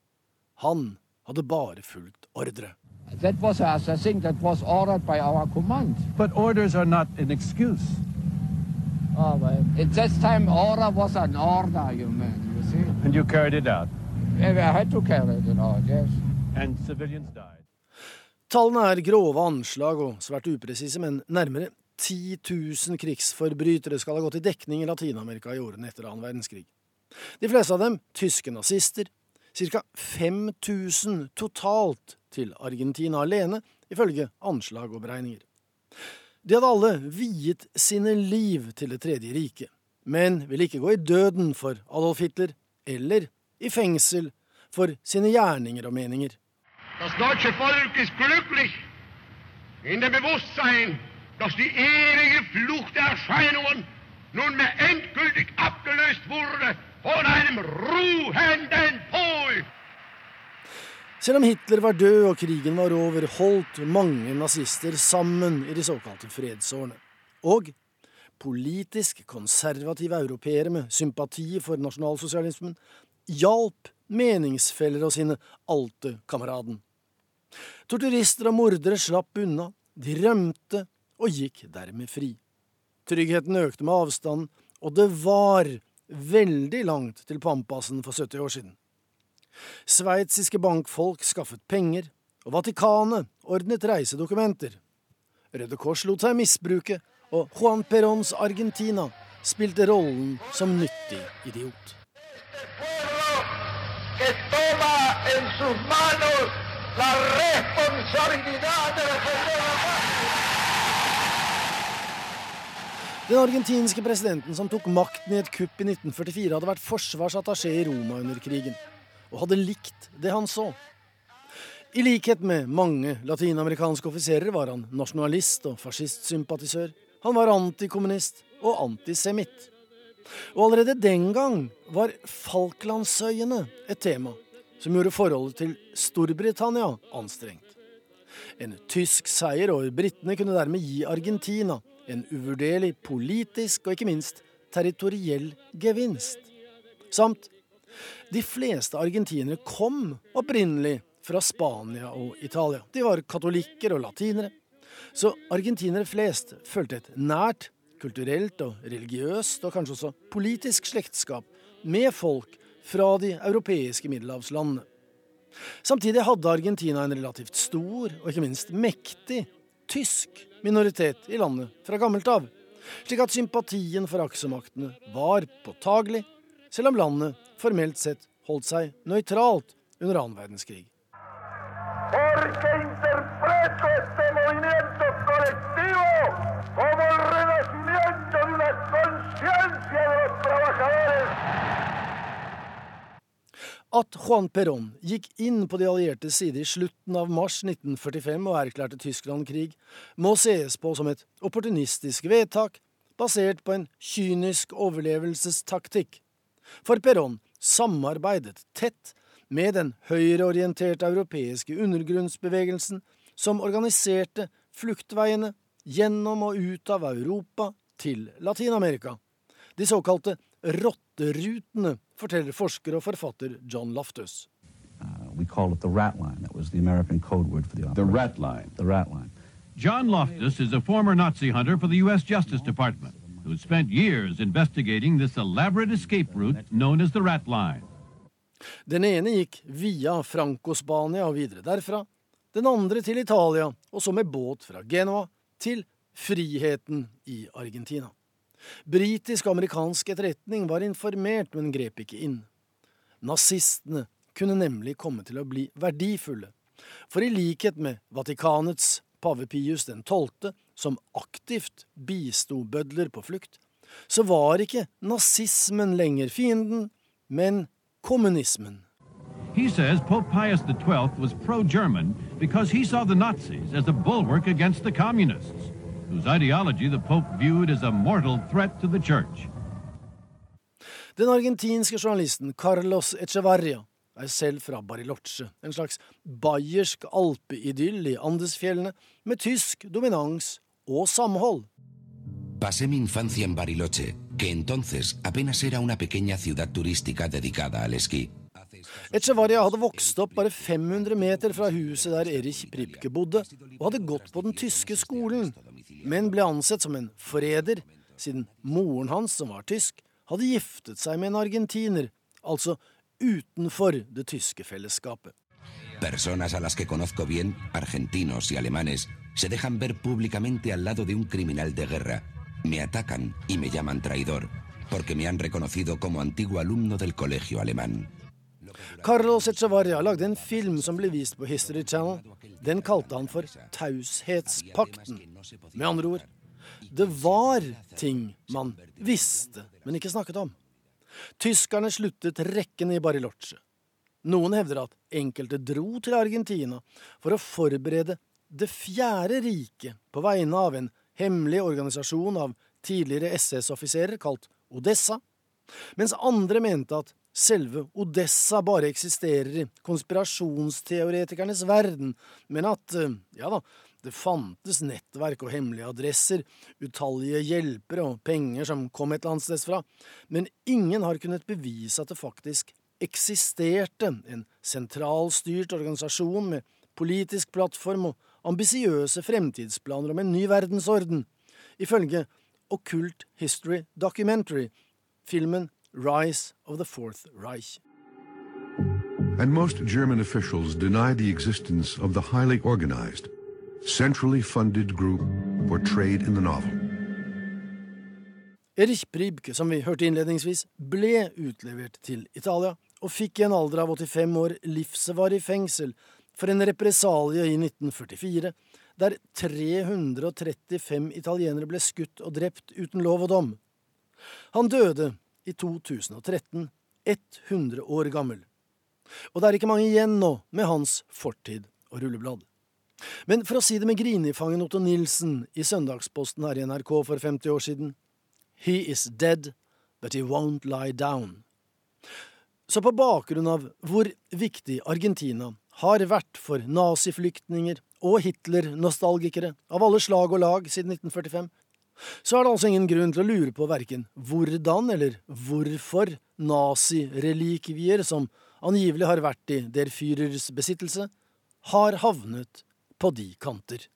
Han hadde bare fulgt ordre.
that was a, a thing that was ordered by our command.
But orders are not an excuse.
Oh, but at that time, order was an order, you man, you see.
And you carried it out.
Yeah, I had to carry it out, yes.
And civilians died.
Tallene er grove anslag og svært upresise, men nærmere 10 000 krigsforbrytere skal ha gått i dekning i Latin-Amerika i årene etter annen verdenskrig. De fleste av dem tyske nazister, ca. 5000 totalt til Argentina alene, ifølge anslag og beregninger. De hadde alle viet sine liv til Det tredje riket, men ville ikke gå i døden for Adolf Hitler, eller i fengsel for sine gjerninger og meninger.
Das deutsche Volk ist glücklich in dem Bewusstsein, dass die ewige Flucht der Erscheinungen nunmehr endgültig abgelöst wurde von einem ruhenden Pol.
Selv om Hitler var død og krigen var over, holdt mange nazister sammen i de såkalte fredsårene. Og politisk konservative europeere med sympati for nasjonalsosialismen hjalp meningsfeller og sine alte-kameraden. Torturister og mordere slapp unna, de rømte og gikk dermed fri. Tryggheten økte med avstand, og det var veldig langt til Pampasen for 70 år siden. Sveitsiske bankfolk skaffet penger, og Vatikanet ordnet reisedokumenter. Røde Kors lot seg misbruke, og Juan Perons Argentina spilte rollen som nyttig idiot.
La responsabilidad de la.
Den argentinske presidenten som tok makten i et kupp i 1944, hadde vært forsvarsattaché i Roma under krigen, og hadde likt det han så. I likhet med mange latinamerikanske offiserer var han nasjonalist og fascistsympatisør. Han var antikommunist og antisemitt. Og allerede den gang var Falklandsøyene et tema som gjorde forholdet til Storbritannia anstrengt. En tysk seier over britene kunne dermed gi Argentina en uvurderlig politisk og ikke minst territoriell gevinst. Samt de fleste argentinere kom opprinnelig fra Spania og Italia. De var katolikker og latinere. Så argentinere flest følte et nært kulturelt og religiøst og kanskje også politisk slektskap med folk fra de europeiske middelhavslandene. Samtidig hadde Argentina en relativt stor og ikke minst mektig tysk minoritet i landet fra gammelt av, slik at sympatien for aksemaktene var påtagelig, selv om landet formelt sett holdt seg nøytralt under annen verdenskrig.
Porque interpreto este movimiento colectivo como el renacimiento de una conciencia de los trabajadores.
At Juan Perón gikk inn på de alliertes side i slutten av mars 1945 og erklærte Tyskland krig, må sees på som et opportunistisk vedtak basert på en kynisk overlevelsestaktikk. For Perón samarbeidet tett med den høyreorienterte europeiske undergrunnsbevegelsen som organiserte fluktveiene gjennom og ut av Europa til Latin-Amerika, de såkalte rotterutene, forteller forsker og forfatter John Loftus.
We called it the rat line. That was the American code word for the operation. The rat line. The rat line.
John Loftus is a former Nazi hunter for the U.S. Justice Department who spent years investigating this elaborate escape route known as the Rat Line.
Den ene gikk via Franco-Spania og videre derfra. Den andre til Italia, og så med båt fra Genoa til friheten i Argentina. Britisk og amerikansk etterretning var informert, men grep ikke inn. Nazistene kunne nemlig komme til å bli verdifulle, for i likhet med Vatikanets pave Pius 12., som aktivt bisto bødler på flukt, så var ikke nazismen lenger fienden, men kommunismen.
He says Pope Pius XII was pro-German because he saw the Nazis as a bulwark against the communists, whose ideology the Pope viewed as a mortal threat to the church.
Den argentinske journalisten Carlos Echevarria er selv fra Bariloche, en slags bayersk alpeidyll i Andesfjellene, med tysk dominans og samhold.
Pasé mi infancia en Bariloche, que entonces apenas era una pequeña ciudad turística dedicada al esquí.
Echevarria hadde vokst opp bare 500 meter fra huset der Erich Pripke bodde, og hadde gått på den tyske skolen, men ble ansett som en forræder, siden moren hans, som var tysk, hadde giftet seg med en argentiner, altså utenfor det tyske fellesskapet.
Personas a las que conozco bien, argentinos y alemanes, se dejan ver públicamente al lado de un criminal de guerra. Me atacan y me llaman traidor, porque me han reconocido como antiguo alumno del colegio alemán.
Carlos Echevarria lagde en film som ble vist på History Channel. Den kalte han for Taushetspakten. Med andre ord, det var ting man visste, men ikke snakket om. Tyskerne sluttet rekken i Bariloche. Noen hevder at enkelte dro til Argentina for å forberede Det fjerde riket på vegne av en hemmelig organisasjon av tidligere SS-offiserer kalt Odessa, mens andre mente at selve Odessa bare eksisterer i konspirasjonsteoretikernes verden, men at, eh, ja da, det fantes nettverk og hemmelige adresser, utallige hjelpere og penger som kom et eller annet sted fra, men ingen har kunnet bevise at det faktisk eksisterte en sentralstyrt organisasjon med politisk plattform og ambisiøse fremtidsplaner om en ny verdensorden, ifølge Occult History Documentary, filmen Rise of the Fourth Reich.
And most German officials deny the existence of the highly organized, centrally funded group portrayed in the novel.
Erich Pribke, som vi hørte innledningsvis, ble utlevert til Italia og fikk i en alder av 85 år livsvarig fengsel for en represalie i 1944, der 335 italienere ble skutt og drept uten lov og dom. Han døde i 2013, 100 år gammel. Og det er ikke mange igjen nå med hans fortid og rulleblad. Men for å si det med grinifangen Otto Nilsen i Søndagsposten her i NRK for 50 år siden He is dead, but he won't lie down. Så på bakgrunn av hvor viktig Argentina har vært for naziflyktninger og Hitler-nostalgikere av alle slag og lag siden 1945, så er det altså ingen grunn til å lure på verken hvordan eller hvorfor nazirelikvier som angivelig har vært i Der Führers besittelse, har havnet på de kanter.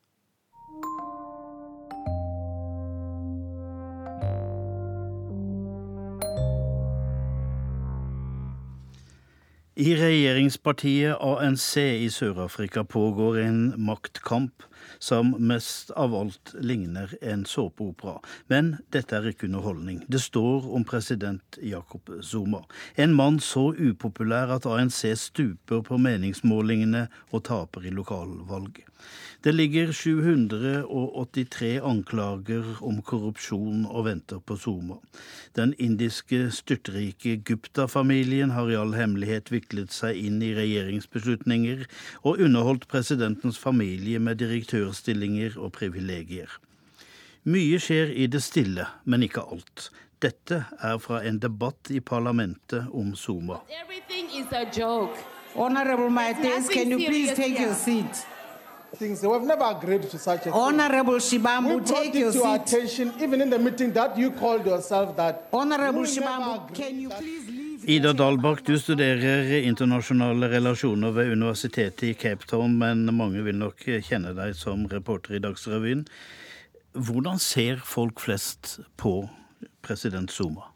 I regjeringspartiet ANC i Sør-Afrika pågår en maktkamp som mest av alt ligner en såpeopera. Men dette er ikke underholdning. Det står om president Jakob Zuma. En mann så upopulær at ANC stuper på meningsmålingene og taper i lokalvalg. Det ligger 783 anklager om korrupsjon og venter på Zuma. Den indiske styrtrike Gupta-familien har i all hemmelighet viklet seg inn i regjeringsbeslutninger og underholdt presidentens familie med direktørstillinger og privilegier. Mye skjer i det stille, men ikke alt. Dette er fra en debatt i parlamentet om Zuma.
Everything is a joke. Honorable Mates, can you please take your seat? things. We've never agreed to such a thing.
Honorable Shibambu,
we
take your seat.
attention, even in the meeting that you called yourself that.
Honorable Shibambu, can you please leave?
Ida Dalbakk, du studerer internasjonale relasjoner ved universitetet i Cape Town, men mange vil nok kjenne deg som reporter i Dagsrevyen. Hvordan ser folk flest på president Zuma?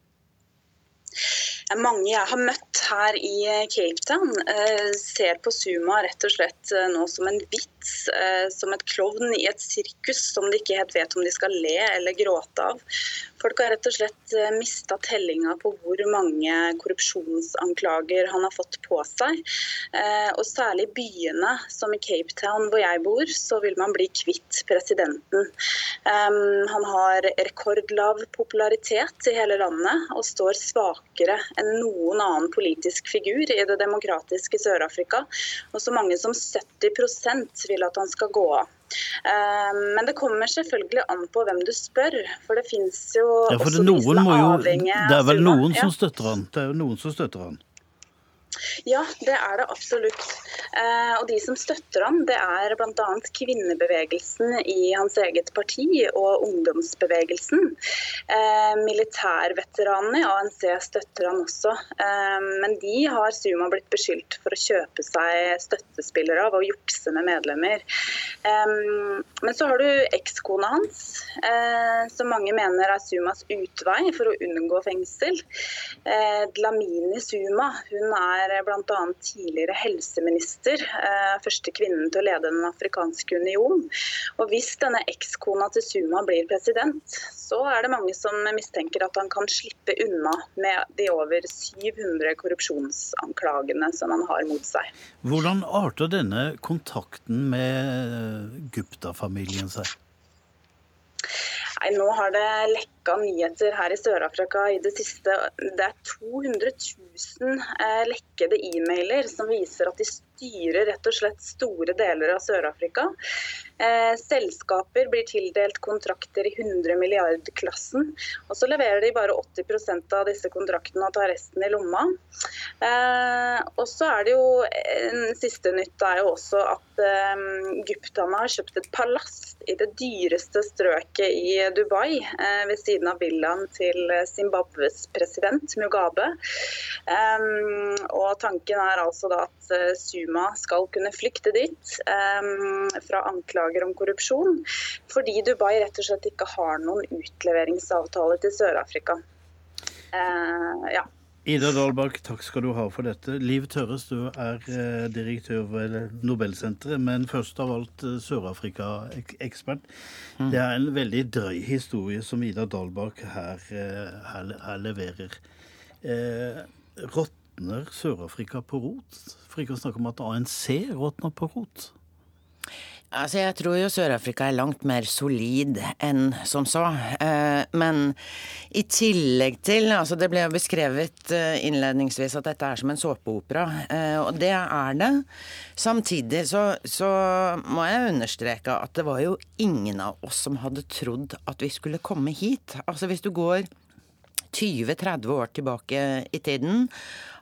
Mange jeg har møtt her i Cape Town, eh, ser på Suma rett og slett eh, nå som en vits, eh, som et klovn i et sirkus som de ikke helt vet om de skal le eller gråte av. Folk har rett og slett mista tellinga på hvor mange korrupsjonsanklager han har fått på seg. Og særlig i byene, som i Cape Town hvor jeg bor, så vil man bli kvitt presidenten. Han har rekordlav popularitet i hele landet og står svakere enn noen annen politisk figur i det demokratiske Sør-Afrika. Og så mange som 70% vil at han skal gå av. Men det kommer selvfølgelig an på hvem du spør. For det fins jo
Ja, for det, noen må jo, det er vel noen som støtter han. Det er jo noen som støtter han.
Ja, det er det absolutt. Eh, og de som støtter ham, det er bl.a. kvinnebevegelsen i hans eget parti og ungdomsbevegelsen. Eh, militærveteranene i ANC støtter han også. Eh, men de har Suma blitt beskyldt for å kjøpe seg støttespillere av og jukse med medlemmer. Men så har du ekskona hans, som mange mener er Sumas utvei for å unngå fengsel. Dlamini Suma hun er bl.a. tidligere helseminister, eh, første kvinnen til å lede Den afrikanske union. Og hvis denne ekskona til Suma blir president, så er det mange som mistenker at han kan slippe unna med de over 700 korrupsjonsanklagene som han har mot seg.
Hvordan arter denne kontakten med Gupta-familien seg?
Nei, Nå har det lekka nyheter her i Sør-Afrika i det siste. Det er 200 000 eh, lekkede e-mailer som viser at de styrer rett og slett store deler av Sør-Afrika. Eh, selskaper blir tildelt kontrakter i 100 milliard-klassen. Og så leverer de bare 80% av disse kontraktene og tar resten i lomma. Eh, og så er det jo en siste nytt er jo også at eh, Guptane har kjøpt et palass i det dyreste strøket i Dubai, eh, ved siden av villaen til Zimbabwes president Mugabe. Um, og tanken er altså da at eh, Suma skal kunne flykte dit um, fra anklager om korrupsjon, fordi Dubai rett og slett ikke har noen utleveringsavtale til Sør-Afrika. Uh, ja.
Ida Dahlbakk, takk skal du ha for dette. Liv Tørres, du er eh, direktør ved Nobelsenteret, men først av alt eh, Sør-Afrika-ekspert.
Mm.
Det er en veldig drøy historie som Ida Dahlbakk her, her, her leverer. Eh, råtner Sør-Afrika på rot? For ikke å snakke om at ANC råtner på rot.
Altså, Jeg tror jo Sør-Afrika er langt mer solid enn som så. Eh, Men i tillegg til altså Det ble jo beskrevet eh, innledningsvis at dette er som en såpeopera, eh, og det er det. Samtidig så, så må jeg understreke at det var jo ingen av oss som hadde trodd at vi skulle komme hit. Altså Hvis du går 20-30 år tilbake i tiden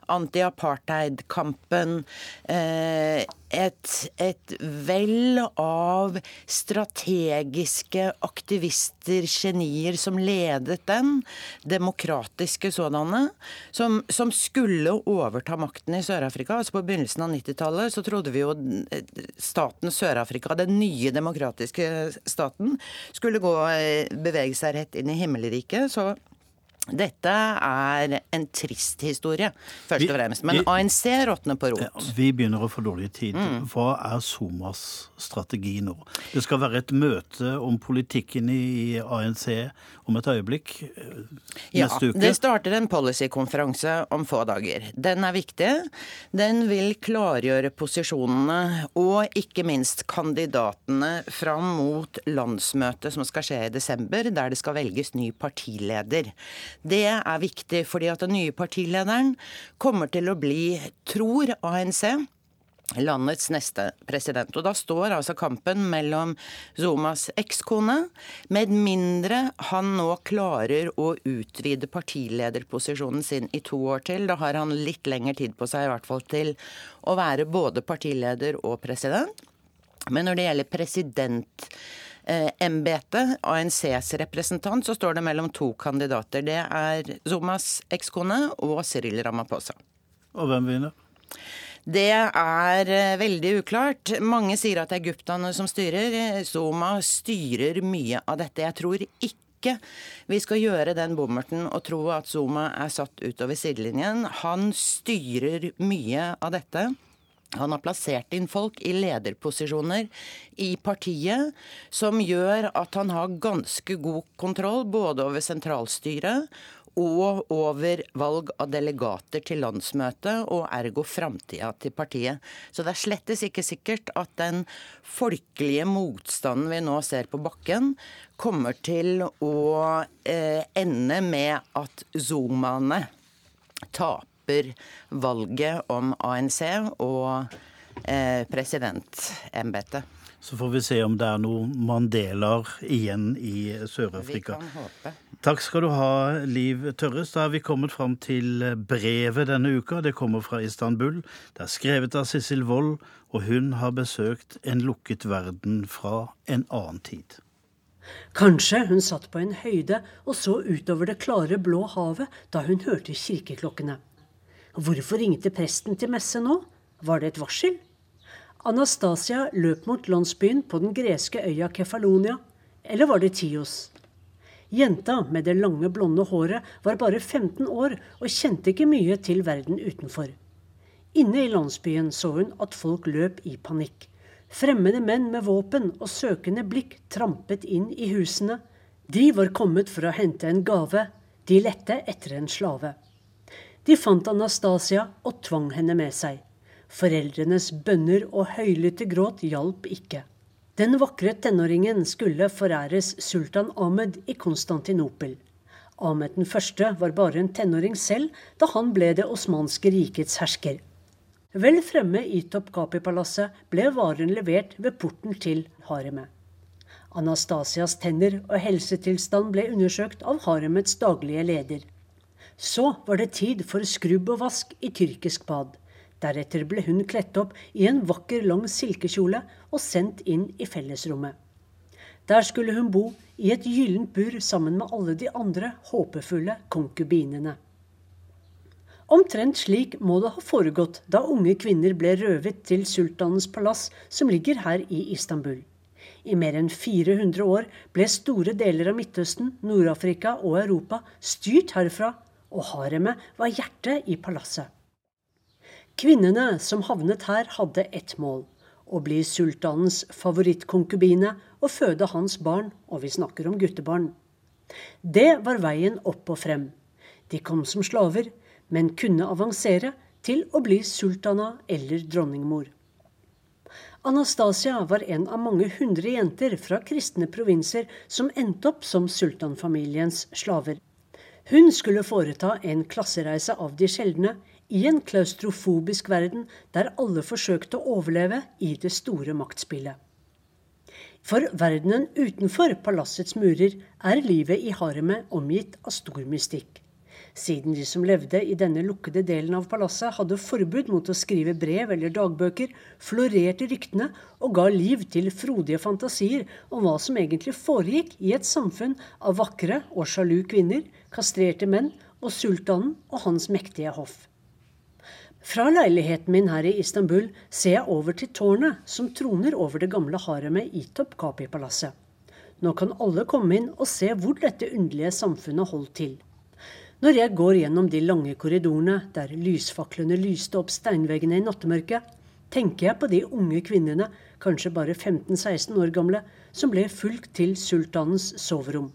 anti-apartheid-kampen, eh, et, et vell av strategiske aktivister, genier, som ledet den, demokratiske sådanne, som, som skulle overta makten i Sør-Afrika. Altså På begynnelsen av 90-tallet så trodde vi jo staten Sør-Afrika, den nye demokratiske staten, skulle gå, bevege seg rett inn i himmelriket. så dette er en trist historie, først og fremst. Men ANC råtner på rot.
Ja, vi begynner å få dårlig tid.
Mm.
Hva er Somas strategi nå? Det skal være et møte om politikken i ANC om et øyeblikk neste
Ja,
uke.
det starter en policykonferanse om få dager. Den er viktig. Den vil klargjøre posisjonene og ikke minst kandidatene fram mot landsmøtet som skal skje i desember, der det skal velges ny partileder. Det er viktig fordi at den nye partilederen kommer til å bli, tror ANC, landets neste president. Og da står altså kampen mellom Zumas ekskone, med mindre han nå klarer å utvide partilederposisjonen sin i to år til. Da har han litt lengre tid på seg, i hvert fall til å være både partileder og president. Men når det gjelder presidentembetet, ANCs representant, så står det mellom to kandidater. Det er Zumas ekskone og Cyril Ramaphosa.
Og hvem vinner?
Det er eh, veldig uklart. Mange sier at det er guptaene som styrer. Zuma styrer mye av dette. Jeg tror ikke vi skal gjøre den bommerten og tro at Zuma er satt utover sidelinjen. Han styrer mye av dette. Han har plassert inn folk i lederposisjoner i partiet, som gjør at han har ganske god kontroll både over sentralstyret og over valg av delegater til landsmøtet, og ergo framtida til partiet. Så det er slettes ikke sikkert at den folkelige motstanden vi nå ser på bakken, kommer til å eh, ende med at zoomaene taper valget om ANC og eh, presidentembetet.
Så får vi se om det er noen Mandelaer igjen i Sør-Afrika.
Vi kan håpe.
Takk skal du ha, Liv Tørres. Da er vi kommet fram til brevet denne uka. Det kommer fra Istanbul. Det er skrevet av Sissel Wold, og hun har besøkt en lukket verden fra en annen tid.
Kanskje hun satt på en høyde og så utover det klare, blå havet da hun hørte kirkeklokkene. Hvorfor ringte presten til messe nå? Var det et varsel? Anastasia løp mot landsbyen på den greske øya Kefalonia. Eller var det Tios? Jenta med det lange, blonde håret var bare 15 år og kjente ikke mye til verden utenfor. Inne i landsbyen så hun at folk løp i panikk. Fremmede menn med våpen og søkende blikk trampet inn i husene. De var kommet for å hente en gave. De lette etter en slave. De fant Anastasia og tvang henne med seg. Foreldrenes bønner og høylytte gråt hjalp ikke. Den vakre tenåringen skulle foræres sultan Ahmed i Konstantinopel. Ahmed den første var bare en tenåring selv da han ble det osmanske rikets hersker. Vel fremme i Topkapi-palasset ble varen levert ved porten til haremet. Anastasias tenner og helsetilstand ble undersøkt av haremets daglige leder. Så var det tid for skrubb og vask i tyrkisk bad. Deretter ble hun kledt opp i en vakker, lang silkekjole og sendt inn i fellesrommet. Der skulle hun bo i et gyllent bur sammen med alle de andre håpefulle konkubinene. Omtrent slik må det ha foregått da unge kvinner ble røvet til sultanens palass, som ligger her i Istanbul. I mer enn 400 år ble store deler av Midtøsten, Nord-Afrika og Europa styrt herfra, og haremet var hjertet i palasset. Kvinnene som havnet her, hadde ett mål å bli sultanens favorittkonkubine og føde hans barn, og vi snakker om guttebarn. Det var veien opp og frem. De kom som slaver, men kunne avansere til å bli sultana eller dronningmor. Anastasia var en av mange hundre jenter fra kristne provinser som endte opp som sultanfamiliens slaver. Hun skulle foreta en klassereise av de sjeldne i en klaustrofobisk verden der alle forsøkte å overleve i det store maktspillet. For verdenen utenfor palassets murer er livet i haremet omgitt av stor mystikk. Siden de som levde i denne lukkede delen av palasset hadde forbud mot å skrive brev eller dagbøker, florerte ryktene og ga liv til frodige fantasier om hva som egentlig foregikk i et samfunn av vakre og sjalu kvinner, kastrerte menn og sultanen og hans mektige hoff. Fra leiligheten min her i Istanbul ser jeg over til tårnet som troner over det gamle haremet i Topkapi-palasset. Nå kan alle komme inn og se hvor dette underlige samfunnet holdt til. Når jeg går gjennom de lange korridorene der lysfaklene lyste opp steinveggene i nattemørket, tenker jeg på de unge kvinnene, kanskje bare 15-16 år gamle, som ble fulgt til sultanens soverom.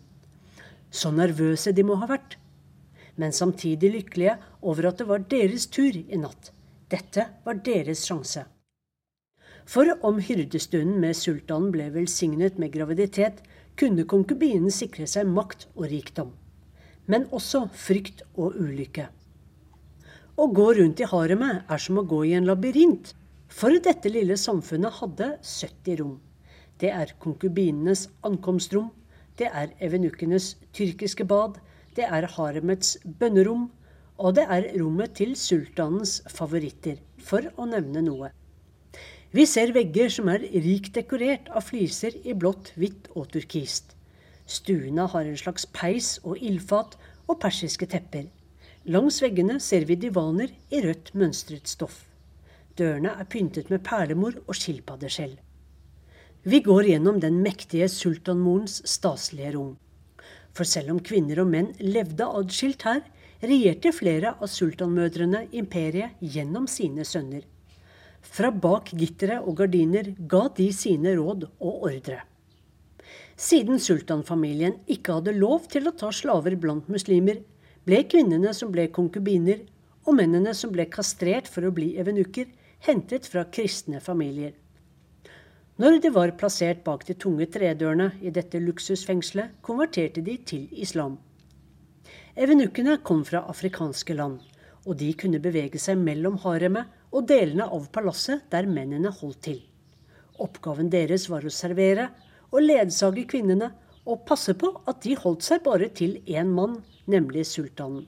Så nervøse de må ha vært men samtidig lykkelige over at det var deres tur i natt. Dette var deres sjanse. For om hyrdestunden med sultanen ble velsignet med graviditet, kunne konkubinen sikre seg makt og rikdom. Men også frykt og ulykke. Å gå rundt i haremet er som å gå i en labyrint, for dette lille samfunnet hadde 70 rom. Det er konkubinenes ankomstrom, det er evenukkenes tyrkiske bad, det er haremets bønnerom, og det er rommet til sultanens favoritter, for å nevne noe. Vi ser vegger som er rikt dekorert av fliser i blått, hvitt og turkist. Stuene har en slags peis og ildfat og persiske tepper. Langs veggene ser vi divaner i rødt mønstret stoff. Dørene er pyntet med perlemor og skilpaddeskjell. Vi går gjennom den mektige sultanmorens staselige rom. For selv om kvinner og menn levde adskilt her, regjerte flere av sultanmødrene imperiet gjennom sine sønner. Fra bak gittere og gardiner ga de sine råd og ordre. Siden sultanfamilien ikke hadde lov til å ta slaver blant muslimer, ble kvinnene som ble konkubiner, og mennene som ble kastrert for å bli evenukker, hentet fra kristne familier. Når de var plassert bak de tunge tredørene i dette luksusfengselet, konverterte de til islam. Evenukkene kom fra afrikanske land, og de kunne bevege seg mellom haremet og delene av palasset der mennene holdt til. Oppgaven deres var å servere og ledsage kvinnene og passe på at de holdt seg bare til én mann, nemlig sultanen.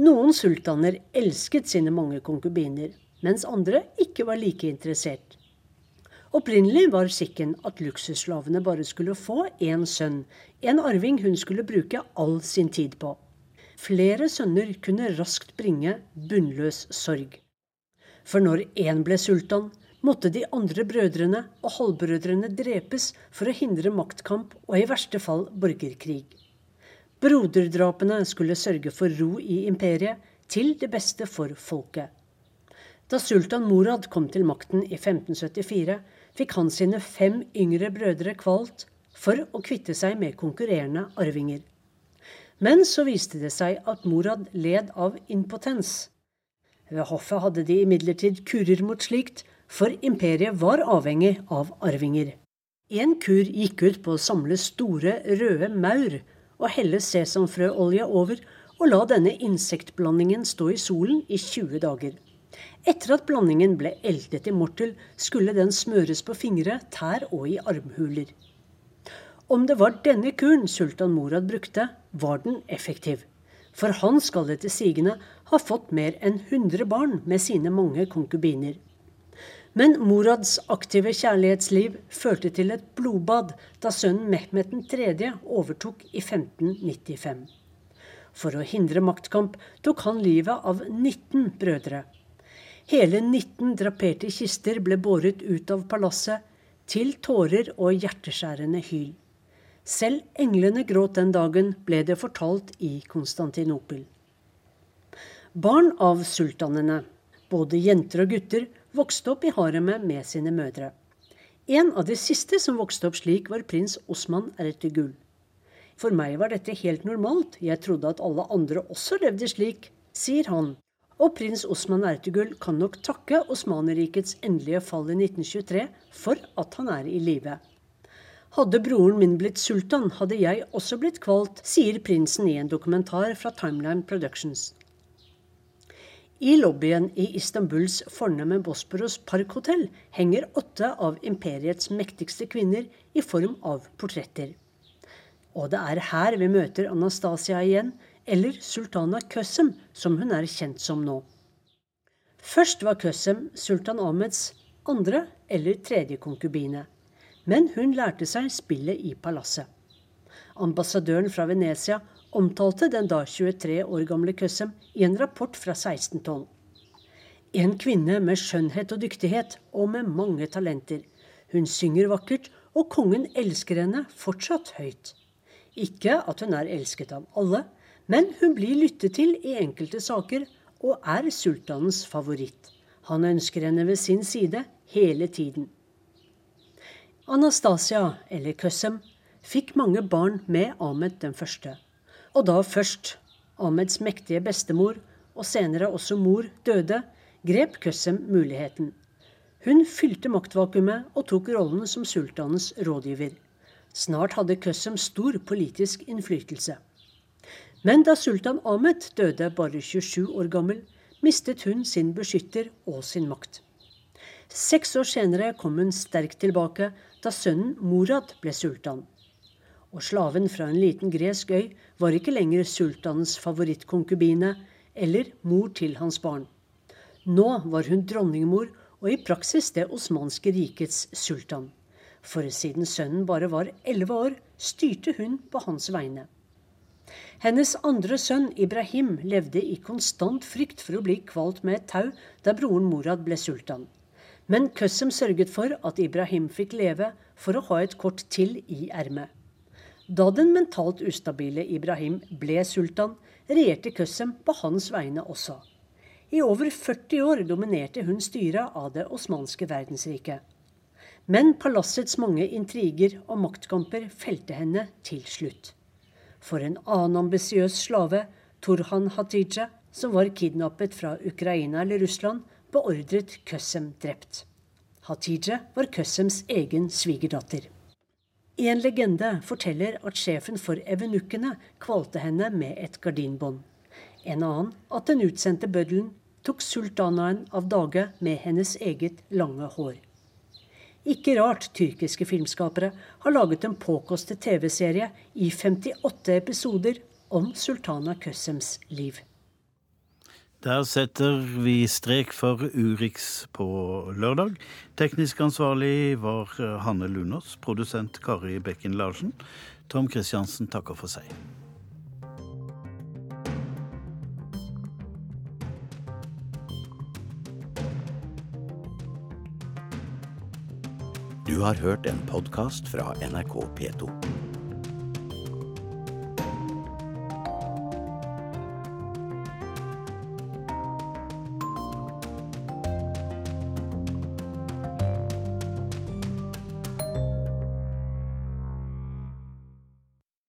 Noen sultaner elsket sine mange konkubiner, mens andre ikke var like interessert. Opprinnelig var skikken at luksusslavene bare skulle få én sønn, en arving hun skulle bruke all sin tid på. Flere sønner kunne raskt bringe bunnløs sorg. For når én ble sultan, måtte de andre brødrene og halvbrødrene drepes for å hindre maktkamp og i verste fall borgerkrig. Broderdrapene skulle sørge for ro i imperiet, til det beste for folket. Da sultan Morad kom til makten i 1574, fikk han sine fem yngre brødre kvalt for å kvitte seg med konkurrerende arvinger. Men så viste det seg at Morad led av impotens. Ved hoffet hadde de imidlertid kurer mot slikt, for imperiet var avhengig av arvinger. En kur gikk ut på å samle store, røde maur og helle sesamfrøolje over, og la denne insektblandingen stå i solen i 20 dager. Etter at blandingen ble eldet i mortel, skulle den smøres på fingre, tær og i armhuler. Om det var denne kuren sultan Morad brukte, var den effektiv. For han skal etter sigende ha fått mer enn 100 barn med sine mange konkubiner. Men Morads aktive kjærlighetsliv førte til et blodbad da sønnen Mehmet 3. overtok i 1595. For å hindre maktkamp tok han livet av 19 brødre. Hele 19 draperte kister ble båret ut av palasset, til tårer og hjerteskjærende hyl. Selv englene gråt den dagen, ble det fortalt i Konstantinopel. Barn av sultanene, både jenter og gutter, vokste opp i haremet med sine mødre. En av de siste som vokste opp slik, var prins Osman Ertugul. For meg var dette helt normalt, jeg trodde at alle andre også levde slik, sier han. Og prins Osman Ertugul kan nok takke Osmanerrikets endelige fall i 1923 for at han er i live. Hadde broren min blitt sultan, hadde jeg også blitt kvalt, sier prinsen i en dokumentar fra Timeline Productions. I lobbyen i Istanbuls fornemme Bosporos parkhotell henger åtte av imperiets mektigste kvinner i form av portretter. Og det er her vi møter Anastasia igjen, eller sultana Køsem, som hun er kjent som nå. Først var Køsem sultan Ahmeds andre eller tredje konkubine men hun lærte seg spillet i palasset. Ambassadøren fra Venezia omtalte den da 23 år gamle Køssem i en rapport fra 1612. En kvinne med skjønnhet og dyktighet, og med mange talenter. Hun synger vakkert, og kongen elsker henne fortsatt høyt. Ikke at hun er elsket av alle, men hun blir lyttet til i enkelte saker, og er sultanens favoritt. Han ønsker henne ved sin side hele tiden. Anastasia, eller Køssem, fikk mange barn med Ahmed den første. Og da først Ahmeds mektige bestemor, og senere også mor, døde, grep Køssem muligheten. Hun fylte maktvakuumet og tok rollen som sultanens rådgiver. Snart hadde Køssem stor politisk innflytelse. Men da sultan Ahmed døde bare 27 år gammel, mistet hun sin beskytter og sin makt. Seks år senere kom hun sterkt tilbake da sønnen Morad ble sultan. Og slaven fra en liten gresk øy var ikke lenger sultanens favorittkonkubine eller mor til hans barn. Nå var hun dronningmor og i praksis det osmanske rikets sultan. For siden sønnen bare var elleve år, styrte hun på hans vegne. Hennes andre sønn Ibrahim levde i konstant frykt for å bli kvalt med et tau da broren Morad ble sultan. Men Køssem sørget for at Ibrahim fikk leve for å ha et kort til i ermet. Da den mentalt ustabile Ibrahim ble sultan, regjerte Køssem på hans vegne også. I over 40 år dominerte hun styret av det osmanske verdensriket. Men palassets mange intriger og maktkamper felte henne til slutt. For en annen ambisiøs slave, Turhan Hatija, som var kidnappet fra Ukraina eller Russland, beordret Køssem drept. Hatija var Køssems egen svigerdatter. En legende forteller at sjefen for evenukkene kvalte henne med et gardinbånd. En annen at den utsendte bøddelen tok sultanaen av dage med hennes eget lange hår. Ikke rart tyrkiske filmskapere har laget en påkostet TV-serie i 58 episoder om sultana Køssems liv.
Der setter vi strek for Urix på lørdag. Teknisk ansvarlig var Hanne Lunås, produsent Kari Bekken Larsen. Tom Kristiansen takker for seg.
Du har hørt en podkast fra NRK P2.